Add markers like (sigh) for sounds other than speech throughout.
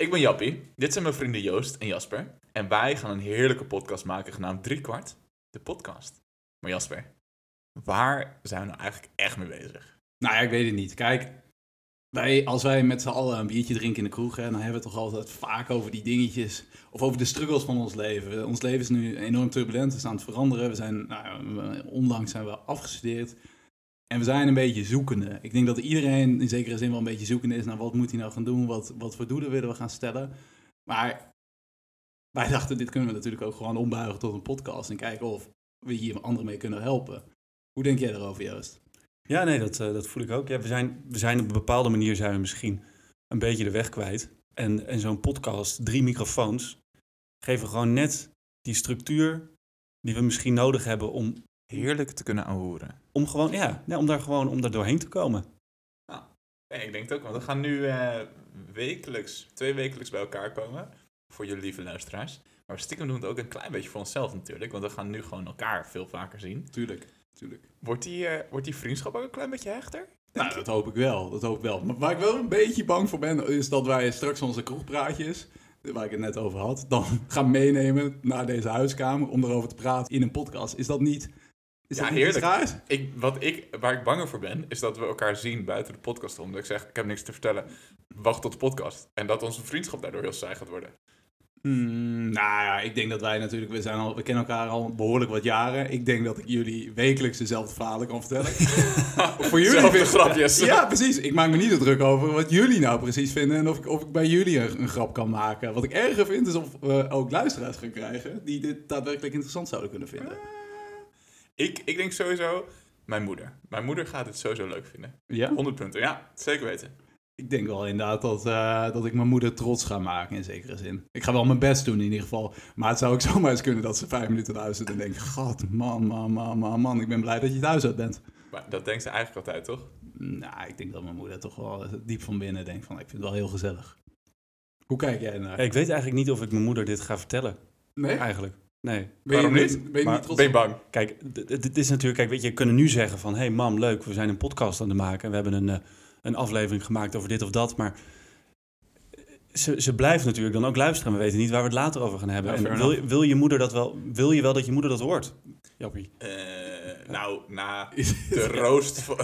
Ik ben Jappie, dit zijn mijn vrienden Joost en Jasper. En wij gaan een heerlijke podcast maken genaamd Driekwart, de podcast. Maar Jasper, waar zijn we nou eigenlijk echt mee bezig? Nou ja, ik weet het niet. Kijk, wij, als wij met z'n allen een biertje drinken in de kroeg, hè, dan hebben we het toch altijd vaak over die dingetjes. Of over de struggles van ons leven. Ons leven is nu enorm turbulent, we zijn aan het veranderen. We zijn, nou, onlangs zijn we afgestudeerd. En we zijn een beetje zoekende. Ik denk dat iedereen in zekere zin wel een beetje zoekende is naar wat moet hij nou gaan doen, wat, wat voor doelen willen we gaan stellen. Maar wij (laughs) dachten, dit kunnen we natuurlijk ook gewoon ombuigen tot een podcast en kijken of we hier anderen mee kunnen helpen. Hoe denk jij daarover, Joost? Ja, nee, dat, eh, dat voel ik ook. Ja, we, zijn, we zijn op een bepaalde manier zijn we misschien een beetje de weg kwijt. En, en zo'n podcast, drie microfoons, geven gewoon net die structuur die we misschien nodig hebben om, Heerlijk te kunnen aanhoren. Om gewoon, ja, nee, om daar gewoon om daar doorheen te komen. Nee, ik denk het ook, want we gaan nu eh, wekelijks, twee wekelijks bij elkaar komen. Voor jullie lieve luisteraars. Maar we stiekem doen we het ook een klein beetje voor onszelf natuurlijk. Want we gaan nu gewoon elkaar veel vaker zien. Tuurlijk, tuurlijk. Wordt die, eh, wordt die vriendschap ook een klein beetje hechter? Nou, dat hoop ik wel. Dat hoop ik wel. Maar waar ik wel een beetje bang voor ben, is dat wij straks onze kroegpraatjes, waar ik het net over had, dan (laughs) gaan meenemen naar deze huiskamer om erover te praten in een podcast. Is dat niet... Is Ja, heerlijk. Ik, wat ik, waar ik banger voor ben, is dat we elkaar zien buiten de podcast om. Dat ik zeg, ik heb niks te vertellen. Wacht tot de podcast. En dat onze vriendschap daardoor heel saai gaat worden. Hmm, nou ja, ik denk dat wij natuurlijk, we, zijn al, we kennen elkaar al behoorlijk wat jaren. Ik denk dat ik jullie wekelijks dezelfde verhalen kan vertellen. (laughs) voor jullie vind- grapjes. Ja, precies. Ik maak me niet zo druk over wat jullie nou precies vinden en of ik, of ik bij jullie een, een grap kan maken. Wat ik erger vind is of we ook luisteraars gaan krijgen die dit daadwerkelijk interessant zouden kunnen vinden. Ik, ik denk sowieso, mijn moeder. Mijn moeder gaat het sowieso leuk vinden. Ja? 100 punten, ja, zeker weten. Ik denk wel inderdaad dat, eh, dat ik mijn moeder trots ga maken in zekere zin. Ik ga wel mijn best doen in ieder geval. Maar het zou ook (laughs) zomaar eens kunnen dat ze vijf minuten luistert en denkt... God, man, man, man, man, man, ik ben blij dat je thuis uit bent. Maar dat denkt ze eigenlijk altijd, toch? Nou, ik denk dat mijn moeder toch wel diep van binnen denkt van... Ik vind het wel heel gezellig. Hoe kijk jij naar? Ja, ik weet eigenlijk niet of ik mijn moeder dit ga vertellen, Nee? eigenlijk. Nee. Ben je, niet? Ben je Maar niet trots Ben je bang? Kijk, dit is natuurlijk, kijk, weet je, je kunnen nu zeggen van, hé hey mam, leuk, we zijn een podcast aan het maken. en We hebben een, eh, een aflevering gemaakt over dit of dat, maar ze, ze blijft natuurlijk dan ook luisteren. We weten niet waar we het later over gaan hebben. Ja, en wil, wil je moeder dat wel, wil je wel dat je moeder dat hoort? Jappie. Eh, nou, na (laughs) de roost van,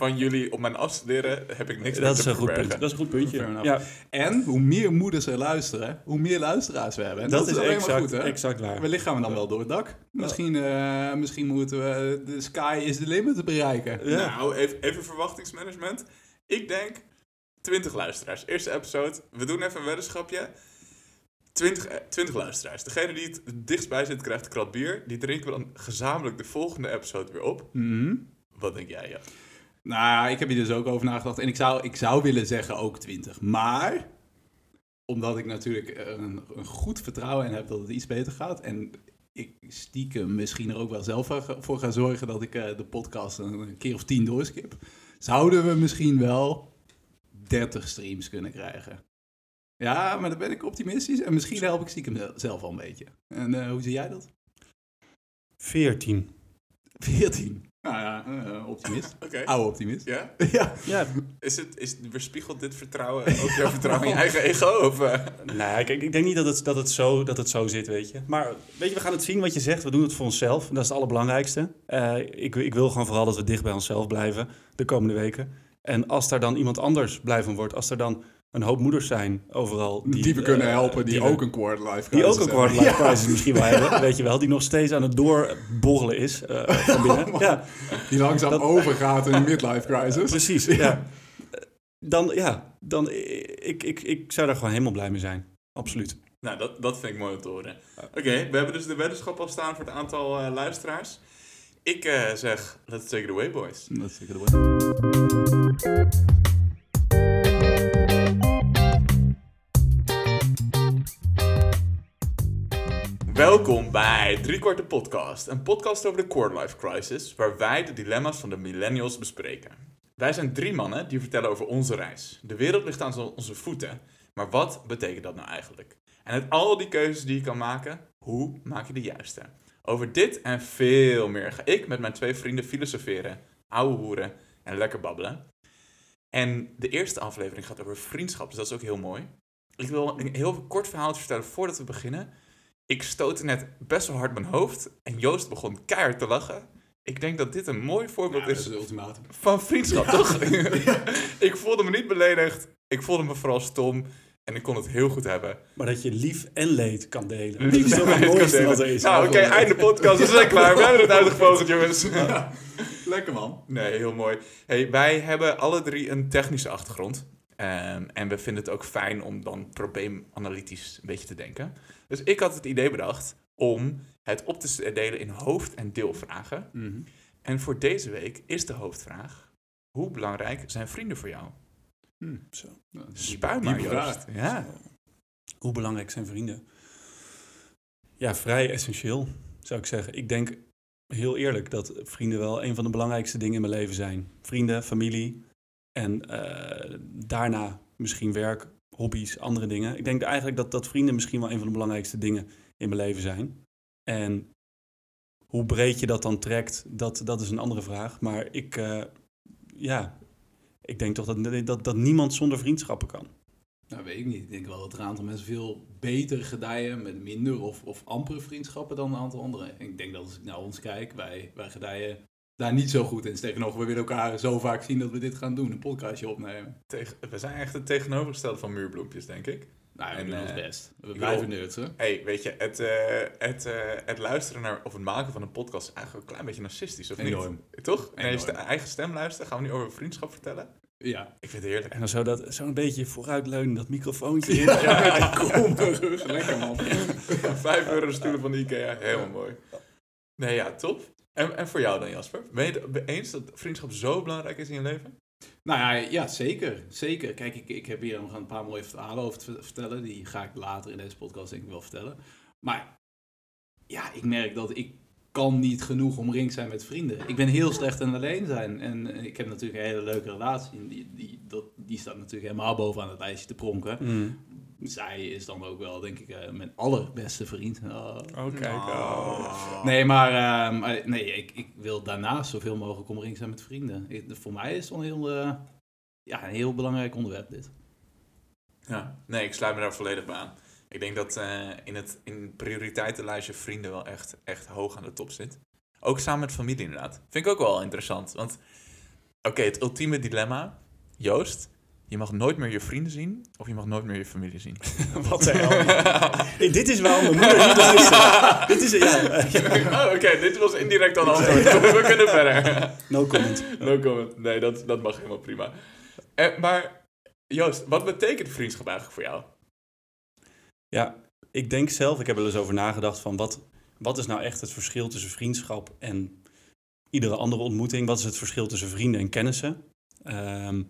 van jullie op mijn afstuderen heb ik niks meer Dat te is een goed verbergen. punt. Dat is een goed puntje. Ja, En hoe meer moeders er luisteren, hoe meer luisteraars we hebben. En dat, is alleen maar exact, goed, hè? exact waar. Wellicht gaan we dan wel door het dak. Misschien, eh, misschien moeten we de sky is the limit bereiken. Ja. Nou, even, even verwachtingsmanagement. Ik denk 20 luisteraars. Eerste episode. We doen even een weddenschapje. 20, eh, 20 luisteraars. Degene die het dichtst bij zit, krijgt een krat bier. Die drinken we dan gezamenlijk de volgende episode weer op. Mhm. Wat denk jij, ja? Nou, ik heb hier dus ook over nagedacht. En ik zou, ik zou willen zeggen ook 20. Maar, omdat ik natuurlijk eh, een, een goed vertrouwen in heb dat het iets beter gaat. En ik stiekem misschien er ook wel zelf voor- ga zorgen dat ik eh, de podcast een, een keer of 10 doorskip. Zouden we misschien wel 30 streams kunnen krijgen. Ja, maar dan ben ik optimistisch. En misschien help ik stiekem zel- zelf al een beetje. En eh, hoe zie jij dat? 14. 14. Nou ja, eh, optimist. (laughs) Oké. Oude optimist. Ja? (laughs) ja. Ja, Is het, is, weerspiegelt dit vertrouwen ook jouw vertrouwen in je (laughs) eigen ego? Of, eh? nou ja, kijk, ik denk niet dat het, dat, het zo, dat het zo zit, weet je. Maar weet je, we gaan het zien wat je zegt. We doen het voor onszelf. Dat is het allerbelangrijkste. Eh, ik, ik wil gewoon vooral dat we dicht bij onszelf blijven de komende weken. En als daar dan iemand anders blij van wordt, als er dan een hoop moeders zijn overal... Die, we kunnen eh, helpen, die, ook een quarter life Die ook crisis een quarter life crisis misschien wel hebben, weet je wel. Die nog steeds aan het doorborrelen is eh, (laughs) van binnen. man. Ja, die langzaam Dat- overgaat in een midlife crisis. (laughs) precies. Ja. (laughs) Dan, ja, dan, ik, ik, ik zou daar gewoon helemaal blij mee zijn. Absoluut. Nou, dat, dat vind ik mooi om te horen. Oké, we hebben dus de weddenschap al staan voor het aantal eh, luisteraars. Ik eh, zeg, let's take it away, boys. Welkom bij Driekwart de Podcast, een podcast over de quarterlife crisis, waar wij de dilemma's van de millennials bespreken. Wij zijn drie mannen die vertellen over onze reis. De wereld ligt aan onze voeten, maar wat betekent dat nou eigenlijk? En uit al die keuzes die je kan maken, hoe maak je de juiste? Over dit en veel meer ga ik met mijn twee vrienden filosoferen, ouwe hoeren en lekker babbelen. En de eerste aflevering gaat over vriendschap, dus dat is ook heel mooi. ik wil een heel kort verhaaltje vertellen voordat we beginnen. Ik stootte net best wel hard mijn hoofd en Joost begon keihard te lachen. Ik denk dat dit een mooi voorbeeld Ja, is is het ultimatum. van vriendschap, toch? (laughs) (laughs) ik voelde me niet beledigd. Ik voelde me vooral stom. En ik kon het heel goed hebben. Maar dat je lief en leed kan delen. Lief dat is toch het mooiste wat er is. Nou, oké, einde podcast. We zijn klaar. We hebben het uitgevogeld, jongens. Lekker man. Nee, heel mooi. Hey, wij hebben alle drie een technische achtergrond. Ehm, en we vinden het ook fijn om dan probleemanalytisch een beetje te denken. Dus ik had het idee bedacht om het op te delen in hoofd- en deelvragen. Mhm. En voor deze week is de hoofdvraag: hoe belangrijk zijn vrienden voor jou? Hm. Zo. Nou, Spuim maar, vraag. Joost. Ja. Hoe belangrijk zijn vrienden? Ja, vrij essentieel, zou ik zeggen. Ik denk heel eerlijk dat vrienden wel een van de belangrijkste dingen in mijn leven zijn. Vrienden, familie en eh, daarna misschien werk, hobby's, andere dingen. Ik denk eigenlijk dat, dat vrienden misschien wel een van de belangrijkste dingen in mijn leven zijn. En hoe breed je dat dan trekt, dat, dat is een andere vraag. Maar ik, eh, ja, ik denk toch dat, dat, dat niemand zonder vriendschappen kan. Nou, weet ik niet. Ik denk wel dat er een aantal mensen veel beter gedijen met minder of, of ampere vriendschappen dan een aantal anderen. Ik denk dat als ik naar ons kijk, wij, wij gedijen daar niet zo goed in. Sterker nog, we willen elkaar zo vaak zien dat we dit gaan doen, een podcastje opnemen. Tegen, we zijn echt het tegenovergestelde van muurbloempjes, denk ik. Nou, we En, doen ons eh, best. We blijven nerds, hè? hey, weet je, het, eh, het, eh, het luisteren naar of het maken van een podcast is eigenlijk een klein beetje narcistisch, of Enorm. niet? Toch? Naar je eigen stem luisteren. Gaan we nu over vriendschap vertellen? Ja. Ik vind het heerlijk. En dan zo dat- zo'n beetje vooruitleunen, dat microfoontje. (laughs) Ja, kom maar rug. Lekker man. (laughs) Vijf euro stoelen van de Ikea. Helemaal mooi. Nee, ja, top. En, en voor jou dan, Jasper? Ben je het eens dat vriendschap zo belangrijk is in je leven? Nou ja, ja, zeker. Zeker. Kijk, ik, ik heb hier nog een paar mooie verhalen over te ver- vertellen. Die ga ik later in deze podcast denk ik wel vertellen. Maar ja, ik merk dat ik kan niet genoeg omringd zijn met vrienden. Ik ben heel slecht in alleen zijn. En ik heb natuurlijk een hele leuke relatie. Die, die, dat, die staat natuurlijk helemaal bovenaan het lijstje te pronken. Mm. Zij is dan ook wel, denk ik, eh, mijn allerbeste vriend. Oh. Oh, kijk. Oh. Nee, maar eh, maar nee, ik, ik wil daarnaast zoveel mogelijk omringd zijn met vrienden. Ik- voor mij is het een heel, eh, ja, een heel belangrijk onderwerp dit. Ja, nee, ik sluit me daar volledig bij aan. Ik denk dat eh, in het in prioriteitenlijstje vrienden wel echt, echt hoog aan de top zit. Ook samen met familie inderdaad. Vind ik ook wel interessant. Want, oké, het ultieme dilemma. Joost, je mag nooit meer je vrienden zien of je mag nooit meer je familie zien. (laughs) Wat de hel. (laughs) Hey, dit is waarom mijn moeder niet luistert. Dit is, ja, (laughs) oh, oké, dit was indirect al antwoord. We kunnen verder. no comment. No comment. Nee, dat, dat mag helemaal prima. Eh, maar, Joost, wat betekent vriendschap eigenlijk voor jou? Ja, ik denk zelf, ik heb er eens over nagedacht van wat, wat is nou echt het verschil tussen vriendschap en iedere andere ontmoeting? Wat is het verschil tussen vrienden en kennissen? Ehm,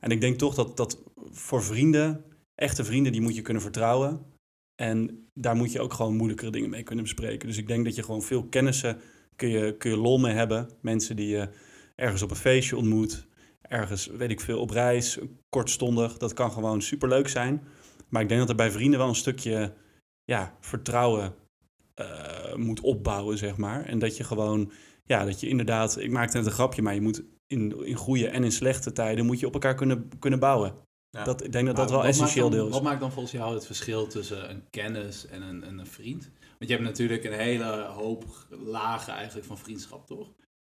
en ik denk toch dat, dat voor vrienden, echte vrienden, die moet je kunnen vertrouwen. En daar moet je ook gewoon moeilijkere dingen mee kunnen bespreken. Dus ik denk dat je gewoon veel kennissen kun je, kun je lol mee hebben. Mensen die je ergens op een feestje ontmoet, ergens, weet ik veel, op reis, kortstondig. Dat kan gewoon superleuk zijn. Maar ik denk dat er bij vrienden wel een stukje ja, vertrouwen eh, moet opbouwen, zeg maar. En dat je gewoon, ja, dat je inderdaad, ik maakte net een grapje, maar je moet in, in goede en in slechte tijden moet je op elkaar kunnen, kunnen bouwen. Ja. Dat, ik denk dat dat wel essentieel dan- deel is. Wat maakt dan volgens jou het verschil tussen een kennis en een, en een vriend? Want je hebt natuurlijk een hele hoop lagen eigenlijk van vriendschap, toch?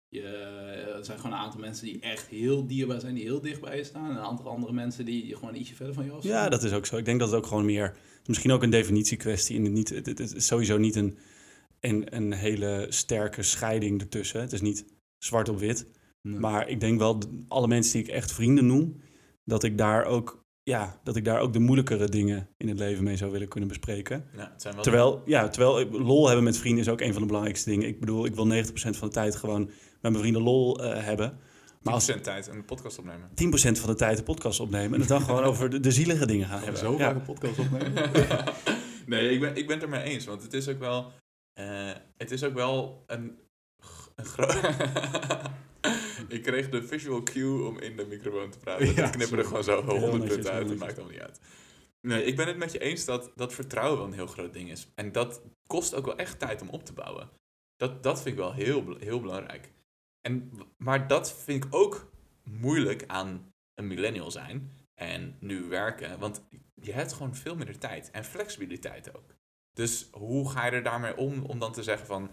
Je, er zijn gewoon een aantal mensen die echt heel dierbaar zijn, die heel dicht bij je staan. En een aantal andere mensen die gewoon ietsje verder van je af Ja, dat is ook zo. Ik denk dat het ook gewoon meer, misschien ook een definitiekwestie. En het, niet, het, het is sowieso niet een, een, een hele sterke scheiding ertussen. Het is niet zwart op wit. Nee. Maar ik denk wel, alle mensen die ik echt vrienden noem, dat ik daar ook, ja, dat ik daar ook de moeilijkere dingen in het leven mee zou willen kunnen bespreken. Ja, het zijn wel Terwijl, ja, terwijl ik- lol hebben met vrienden is ook een van de belangrijkste dingen. Ik bedoel, ik wil 90% van de tijd gewoon met mijn vrienden lol eh, hebben. Maar als 10% tijd een podcast opnemen. 10% van de tijd de podcast opnemen en het dan gewoon over de, de zielige dingen gaan hebben. zo Ja. vaak een podcast opnemen? (laughs) nee, ik ben, ik ben het er mee eens, want het is ook wel, eh, het is ook wel een, een groot... (laughs) (laughs) ik kreeg de visual cue om in de microfoon te praten. Ja, ik knip er gewoon zo Heel 100 netjes, punten uit, dat maakt allemaal niet uit. Nee, ik ben het met je eens dat, dat vertrouwen wel een heel groot ding is. En dat kost ook wel echt tijd om op te bouwen. Dat, dat vind ik wel heel, heel belangrijk. En, maar dat vind ik ook moeilijk aan een millennial zijn. en nu werken. Want je hebt gewoon veel minder tijd en flexibiliteit ook. Dus hoe ga je er daarmee om om dan te zeggen van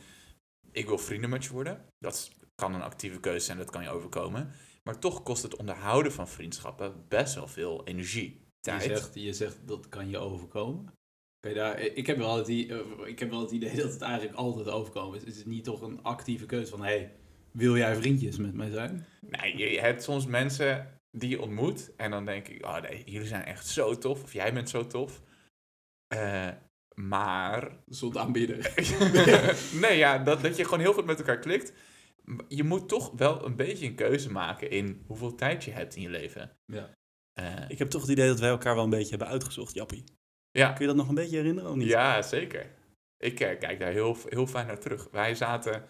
ik wil vrienden met je worden? Dat is- kan een actieve keuze zijn, dat kan je overkomen. Maar toch kost het onderhouden van vriendschappen best wel veel energie. Je zegt, je zegt dat kan je overkomen. Kan je daar, ik, heb wel het, eh, ik heb wel het idee dat het eigenlijk altijd overkomen is. Het is niet toch een actieve keuze van, hey, wil jij vriendjes met mij zijn? Nee, je hebt soms mensen die je ontmoet en dan denk ik, oh nee, jullie zijn echt zo tof of jij bent zo tof. Eh, maar soort aanbidder. (laughs) nee, ja, dat, dat je gewoon heel goed met elkaar klikt. Je moet toch wel een beetje een keuze maken in hoeveel tijd je hebt in je leven. Ja. Eh, Ik heb toch het idee dat wij elkaar wel een beetje hebben uitgezocht, Jappie. ja. Kun je dat nog een beetje herinneren of niet? ja, zeker. Ik eh, kijk daar heel, heel fijn naar terug. Wij zaten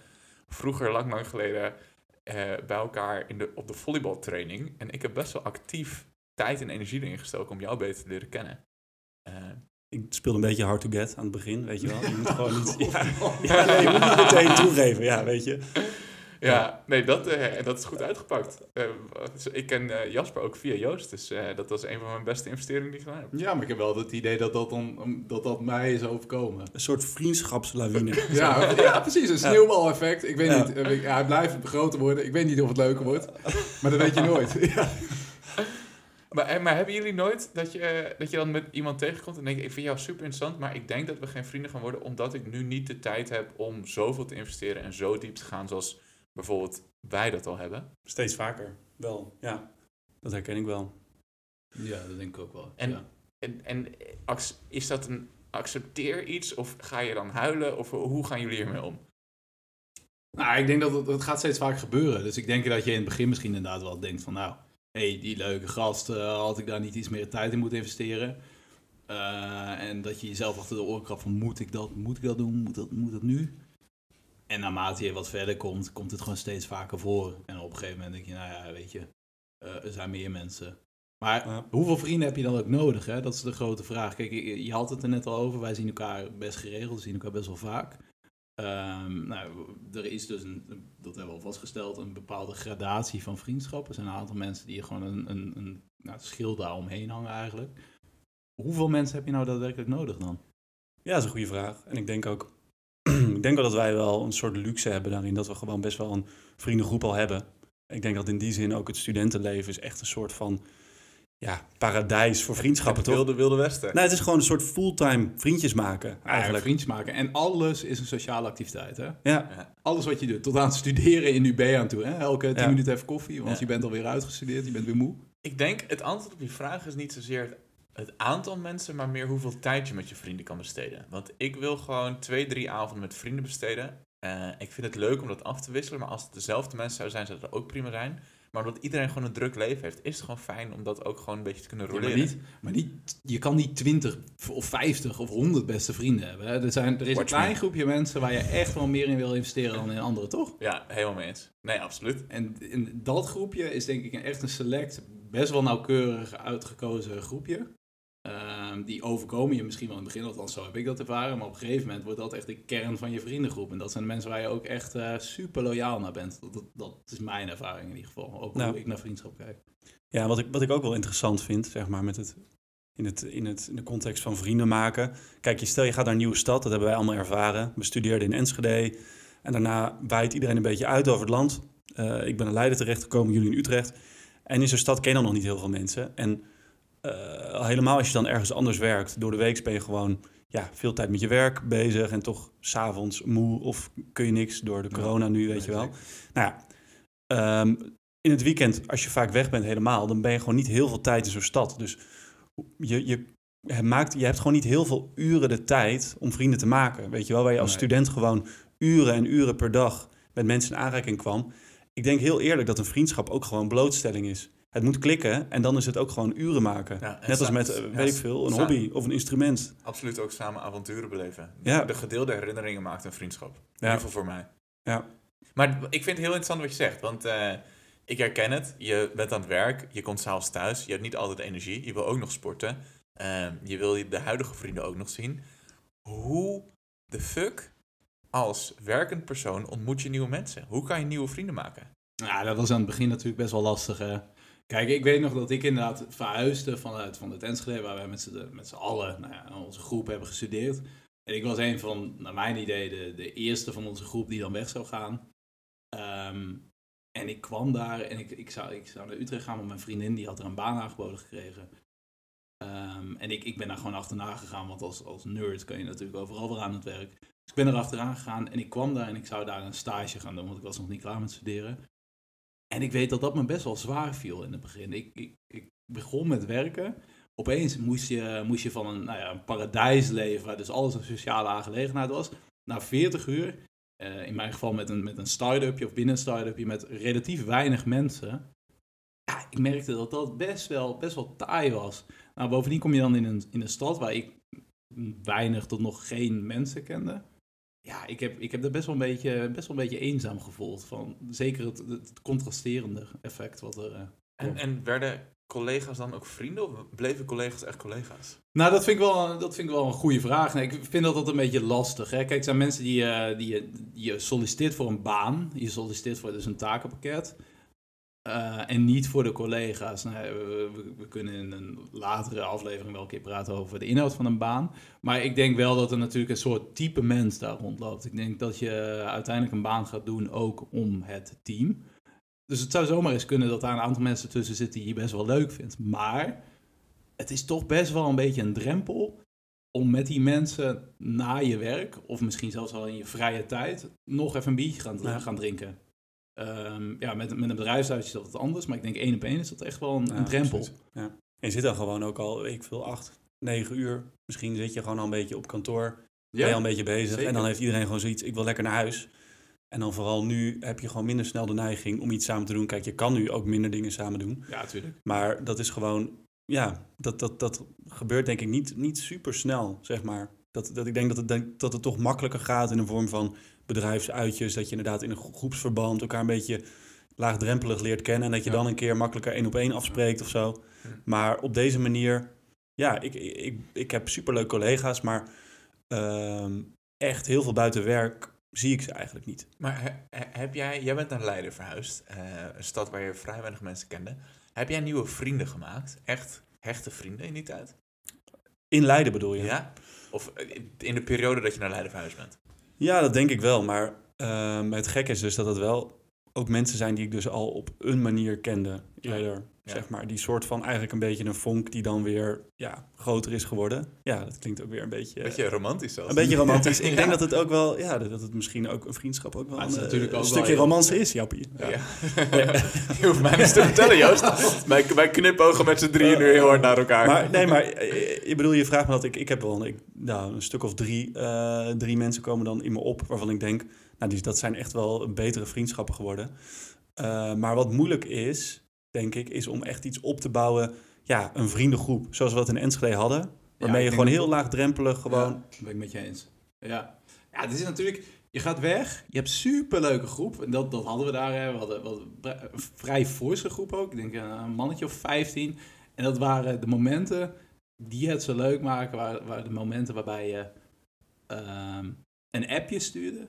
vroeger, lang, lang geleden, eh, bij elkaar in de, op de volleybaltraining. En ik heb best wel actief tijd en energie erin gestoken om jou beter te leren kennen. Eh, Ik speelde een beetje hard to get aan het begin, weet je wel. Je moet gewoon (laughs) niet... Ja, (laughs) ja, nee, je moet niet meteen toegeven, ja, weet je. Ja, nee, dat, eh, dat is goed uitgepakt. Eh, ik ken eh, Jasper ook via Joost, dus eh, dat was een van mijn beste investeringen die ik gedaan heb. Ja, maar ik heb wel het idee dat dat, dan, dat, dat mij is overkomen. Een soort vriendschapslawine. (laughs) Ja, ja precies. Een sneeuwbaleffect. Ik weet Ja. niet. ik- Ja, hij blijft groter worden. Ik weet niet of het leuker wordt. Maar dat weet je nooit. (laughs) Ja. Maar, eh, maar hebben jullie nooit dat je, dat je dan met iemand tegenkomt en denkt, ik vind jou super interessant, maar ik denk dat we geen vrienden gaan worden omdat ik nu niet de tijd heb om zoveel te investeren en zo diep te gaan zoals bijvoorbeeld wij dat al hebben. Steeds vaker, wel, ja. Dat herken ik wel. ja, dat denk ik ook wel. En- ja. En, en eh, is dat een accepteer iets of ga je dan huilen of hoe gaan jullie hiermee om? Nou, ik denk dat het, het gaat steeds vaak gebeuren. Dus ik denk dat je in het begin misschien inderdaad wel denkt van... Nou, hé, hey, die leuke gast, eh, had ik daar niet iets meer tijd in moeten investeren? Eh, en dat je jezelf achter de oren krabt van... Moet ik dat, moet ik dat doen? Moet dat, moet dat nu? En naarmate je wat verder komt, komt het gewoon steeds vaker voor. En op een gegeven moment denk je, nou ja, weet je... eh, er zijn meer mensen. Maar Ja. hoeveel vrienden heb je dan ook nodig? Hè? Dat is de grote vraag. Kijk, je, je had het er net al over. Wij zien elkaar best geregeld. We zien elkaar best wel vaak. Ehm, nou, er is dus, een, dat hebben we al vastgesteld, een bepaalde gradatie van vriendschap. Er zijn een aantal mensen die gewoon een, een, een nou, schild daar omheen hangen eigenlijk. Hoeveel mensen heb je nou daadwerkelijk nodig dan? Ja, dat is een goede vraag. En ik denk ook, (clears throat) ik denk wel dat wij wel een soort luxe hebben daarin, dat we gewoon best wel een vriendengroep al hebben. Ik denk dat in die zin ook het studentenleven is echt een soort van ja, paradijs voor vriendschappen, toch? Wilde, wilde Westen. Nee, het is gewoon een soort fulltime vriendjes maken, Eigenlijk eigenlijk. vriendjes maken. En alles is een sociale activiteit. Hè? Ja, Alles wat je doet, tot aan het studeren in UB aan toe. Hè? Elke tien Ja. minuten even koffie, want Ja. je bent alweer uitgestudeerd, je bent weer moe. Ik denk, het antwoord op die vraag is niet zozeer het, aantal mensen, maar meer hoeveel tijd je met je vrienden kan besteden. Want ik wil gewoon twee, drie avonden met vrienden besteden. Eh, ik vind het leuk om dat af te wisselen, maar als het dezelfde mensen zouden zijn, zou dat ook prima zijn. Maar omdat iedereen gewoon een druk leven heeft, is het gewoon fijn om dat ook gewoon een beetje te kunnen Ja, roleren. maar niet, maar niet, je kan niet 20 of 50 of 100 beste vrienden hebben. Hè? Er, zijn, er is een klein me. groepje mensen waar je echt wel meer in wil investeren dan in anderen, toch? Ja, helemaal mee eens. Nee, absoluut. En in dat groepje is denk ik een, echt een select, best wel nauwkeurig uitgekozen groepje. Ehm, die overkomen je misschien wel in het begin, althans zo heb ik dat ervaren. Maar op een gegeven moment wordt dat echt de kern van je vriendengroep. En dat zijn de mensen waar je ook echt eh, super loyaal naar bent. Dat, dat, dat is mijn ervaring in ieder geval. Ook Nou. hoe ik naar vriendschap kijk. ja wat, ik, wat ik ook wel interessant vind, zeg maar, met het, in, het, in, het, in de context van vrienden maken. Kijk, je stel je gaat naar een nieuwe stad, dat hebben wij allemaal ervaren. We studeerden in Enschede en daarna waait iedereen een beetje uit over het land. Eh, ik ben in Leiden terechtgekomen, jullie in Utrecht. En in zo'n stad ken je dan nog niet heel veel mensen. En eh, helemaal als je dan ergens anders werkt, door de week ben je gewoon ja, veel tijd met je werk bezig en toch s'avonds moe of kun je niks door de corona nu, weet je wel. Nou ja, ehm, in het weekend, als je vaak weg bent helemaal, dan ben je gewoon niet heel veel tijd in zo'n stad. Dus je, je, je maakt, je hebt gewoon niet heel veel uren de tijd om vrienden te maken. Weet je wel, waar je als Nee. student gewoon uren en uren per dag met mensen in aanraking kwam. Ik denk heel eerlijk dat een vriendschap ook gewoon blootstelling is. Het moet klikken en dan is het ook gewoon uren maken. Ja, Net als met, eh, ja, weet ik veel, een hobby of een instrument. Absoluut ook samen avonturen beleven. Ja. De gedeelde herinneringen maakt een vriendschap. In ieder geval voor mij. Ja. Maar ik vind het heel interessant wat je zegt. Want eh, ik herken het. Je bent aan het werk. Je komt s'avonds thuis. Je hebt niet altijd energie. Je wil ook nog sporten. Ehm, je wil de huidige vrienden ook nog zien. Hoe de fuck als werkend persoon ontmoet je nieuwe mensen? Hoe kan je nieuwe vrienden maken? Ja, dat was aan het begin natuurlijk best wel lastig. Hè? Kijk, ik weet nog dat ik inderdaad verhuisde vanuit van het Enschede, waar wij met z'n, met allen, nou ja, onze groep hebben gestudeerd. En ik was een van, naar mijn idee, de, de eerste van onze groep die dan weg zou gaan. Ehm, en ik kwam daar en ik, ik, zou, ik zou naar Utrecht gaan, want mijn vriendin die had er een baan aangeboden gekregen. Ehm, en ik, ik ben daar gewoon achterna gegaan, want als, als nerd kun je natuurlijk overal weer aan het werk. Dus ik ben er achteraan gegaan en ik kwam daar en ik zou daar een stage gaan doen, want ik was nog niet klaar met studeren. En ik weet dat dat me best wel zwaar viel in het begin. Ik, ik, ik begon met werken. Opeens moest je, moest je van een, nou ja, een paradijs leven, waar dus alles een sociale aangelegenheid was, na 40 uur. eh, in mijn geval met een, met een start-upje of binnen een start-upje met relatief weinig mensen. Ja, ik merkte dat dat best wel, best wel taai was. Nou, bovendien kom je dan in een, in een stad waar ik weinig tot nog geen mensen kende. Ja, ik heb, ik heb er best wel een beetje, best wel een beetje eenzaam gevoeld. Van, zeker het, het contrasterende effect wat er... eh, En, en werden collega's dan ook vrienden of bleven collega's echt collega's? Nou, dat vind ik wel, dat vind ik wel een goede vraag. Nee, ik vind dat dat een beetje lastig. Hè? Kijk, het zijn mensen die, eh, die, je- die je solliciteert voor een baan. Je solliciteert voor dus een takenpakket. Eh, en niet voor de collega's. Nou, we, kunnen in een latere aflevering wel een keer praten over de inhoud van een baan. Maar ik denk wel dat er natuurlijk een soort type mens daar rondloopt. Ik denk dat je uiteindelijk een baan gaat doen ook om het team. Dus het zou zomaar eens kunnen dat daar een aantal mensen tussen zitten die je best wel leuk vindt. Maar het is toch best wel een beetje een drempel om met die mensen na je werk, of misschien zelfs al in je vrije tijd, nog even een biertje gaan, gaan drinken. Ehm, ja, met, met een bedrijfshuis is dat wat anders, maar ik denk één op één is dat echt wel een, Ja, een drempel. Ja. En je zit dan gewoon ook al, ik veel, acht, negen uur. Misschien zit je gewoon al een beetje op kantoor. Ben je al een beetje bezig. zeker. En dan heeft iedereen gewoon zoiets, ik wil lekker naar huis. En dan vooral nu heb je gewoon minder snel de neiging om iets samen te doen. Kijk, je kan nu ook minder dingen samen doen. ja, tuurlijk. Maar dat is gewoon, ja, dat, dat, dat gebeurt denk ik niet, niet super snel, zeg maar. Dat, dat ik denk dat het, dat het toch makkelijker gaat in de vorm van bedrijfsuitjes. Dat je inderdaad in een gro- groepsverband elkaar een beetje laagdrempelig leert kennen. En dat je Ja. dan een keer makkelijker één op één afspreekt of zo. Ja. Maar op deze manier, ja, ik, ik, ik, heb superleuke collega's, maar ehm, echt heel veel buiten werk zie ik ze eigenlijk niet. Maar he- he- heb jij, jij bent naar Leiden verhuisd, eh, een stad waar je vrij weinig mensen kende. Heb jij nieuwe vrienden gemaakt? Echt hechte vrienden in die tijd? In Leiden bedoel je? Ja? Of in de periode dat je naar Leiden verhuisd bent? Ja, dat denk ik wel. Maar ehm, het gekke is dus dat het wel ook mensen zijn die ik dus al op een manier kende eerder. Ja. Zeg maar. Die soort van eigenlijk een beetje een vonk die dan weer ja, groter is geworden. Ja, dat klinkt ook weer een beetje... Beetje romantisch zelfs. een beetje romantisch. (laughs) Ik Ja. denk dat het ook wel, ja, dat het misschien ook een vriendschap ook wel een, het is natuurlijk eh, ook een wel stukje heel- romance is, Jappie. (laughs) Ja. je hoeft mij niets te vertellen, Joost. Wij, wij knipogen met z'n drieën nu heel hard naar elkaar. Maar nee, maar eh, je bedoel, je vraagt me dat ik, ik heb wel ik, nou, een stuk of drie, eh, drie mensen komen dan in me op waarvan ik denk, nou, die, dat zijn echt wel betere vriendschappen geworden. Eh, maar wat moeilijk is, denk ik, is om echt iets op te bouwen, ja, een vriendengroep, zoals we dat in Enschede hadden, waarmee je gewoon dat- heel laagdrempelig gewoon, Ja, dat ben ik met je eens. Ja. ja, het is natuurlijk... Je gaat weg, je hebt superleuke groep. En dat, dat hadden we daar. Hè. We hadden, we hadden een vrij forse groep ook. Ik denk een mannetje of 15. En dat waren de momenten die het zo leuk maken. Waren, waren de momenten waarbij je ehm, een appje stuurde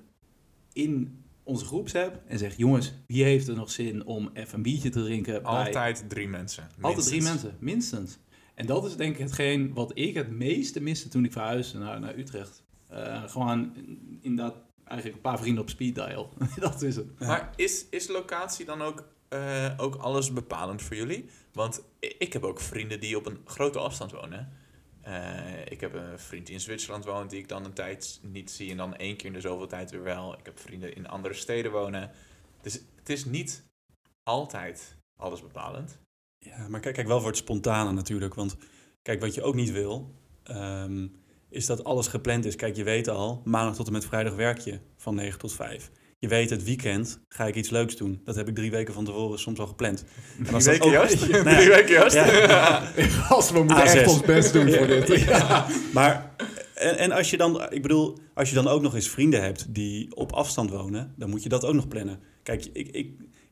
in onze groepsapp. En zegt, jongens, wie heeft er nog zin om even een biertje te drinken? bij Altijd drie mensen. altijd drie mensen, minstens. En dat is denk ik hetgeen wat ik het meeste miste toen ik verhuisde naar, naar Utrecht. Eh, gewoon inderdaad eigenlijk een paar vrienden op speed dial. (laughs) dat is het. Ja. Maar is, is locatie dan ook, eh, ook alles bepalend voor jullie? Want ik heb ook vrienden die op een grote afstand wonen. Eh, ik heb een vriend in Zwitserland woont, die ik dan een tijd niet zie. En dan één keer in de zoveel tijd weer wel. Ik heb vrienden in andere steden wonen. Dus het is niet altijd alles bepalend. Ja, maar kijk, kijk wel voor het spontane natuurlijk. Want kijk, wat je ook niet wil, ehm, is dat alles gepland is. Kijk, je weet al, maandag tot en met vrijdag werk je van 9 tot 5. Je weet, het weekend ga ik iets leuks doen. Dat heb ik drie weken van tevoren soms al gepland. En Drie weken ook-? (laughs) Nou ja, Drie weken? Ja. (laughs) Als we moeten A6. echt ons best doen voor dit. (laughs) Ja. Maar, en, en als je dan, ik bedoel, als je dan ook nog eens vrienden hebt die op afstand wonen, dan moet je dat ook nog plannen. Kijk, ik, ik,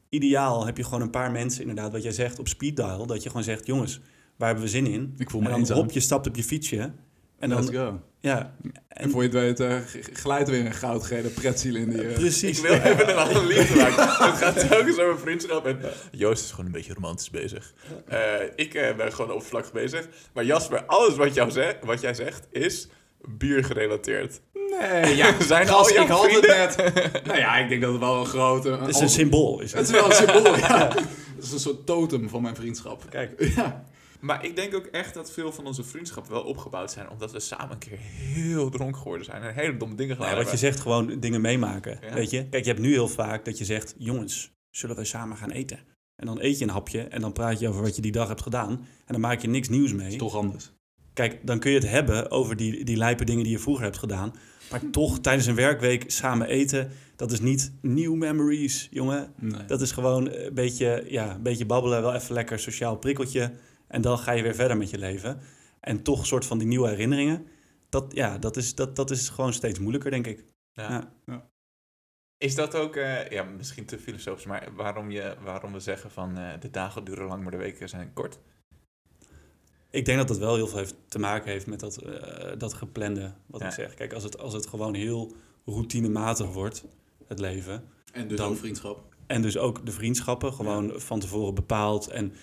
ideaal heb je gewoon een paar mensen, inderdaad, wat jij zegt, op speed dial. Dat je gewoon zegt, jongens, waar hebben we zin in? Ik voel En me dan eenzaam. hop, je stapt op je fietsje En Let's dan, go. ja, En voor je het weet g- glijdt weer een goudgele pretziel in die... eh, Ik precies. wil (laughs) even een analyse maken. Het gaat telkens over vriendschap. En Joost is gewoon een beetje romantisch bezig. Eh, ik eh, ben gewoon oppervlakkig bezig. Maar Jasper, alles wat, jou zegt, wat jij zegt is bier gerelateerd. Nee, ja, (laughs) Zijn gast, al ik had het net. (laughs) Nou ja, ik denk dat het wel een grote... Het is een symbool. Is Het het. is wel een symbool, ja. Het is een soort totem van mijn vriendschap. Kijk, Ja. Maar ik denk ook echt dat veel van onze vriendschappen wel opgebouwd zijn. Omdat we samen een keer heel dronken geworden zijn. En hele domme dingen gedaan nou, wat je zegt, gewoon dingen meemaken. Ja. Weet je? Kijk, je hebt nu heel vaak dat je zegt, jongens, zullen wij samen gaan eten? En dan eet je een hapje en dan praat je over wat je die dag hebt gedaan. En dan maak je niks nieuws mee. is toch anders. Kijk, dan kun je het hebben over die, die lijpe dingen die je vroeger hebt gedaan. Maar toch, tijdens een werkweek samen eten, dat is niet new memories, jongen. Nee. Dat is gewoon een beetje, ja, een beetje babbelen, wel even lekker sociaal prikkeltje. En dan ga je weer verder met je leven. En toch een soort van die nieuwe herinneringen. Dat, ja, dat, is, dat, dat is gewoon steeds moeilijker, denk ik. Ja. Ja. Is dat ook, eh, ja, misschien te filosofisch, maar waarom, je, waarom we zeggen van eh, de dagen duren lang, maar de weken zijn kort? Ik denk dat dat wel heel veel heeft, te maken heeft met dat, eh, dat geplande, wat Ja. ik zeg. Kijk, als het, als het gewoon heel routinematig wordt, het leven... En dus Dan- ook vriendschap. En dus ook de vriendschappen gewoon van tevoren bepaald. En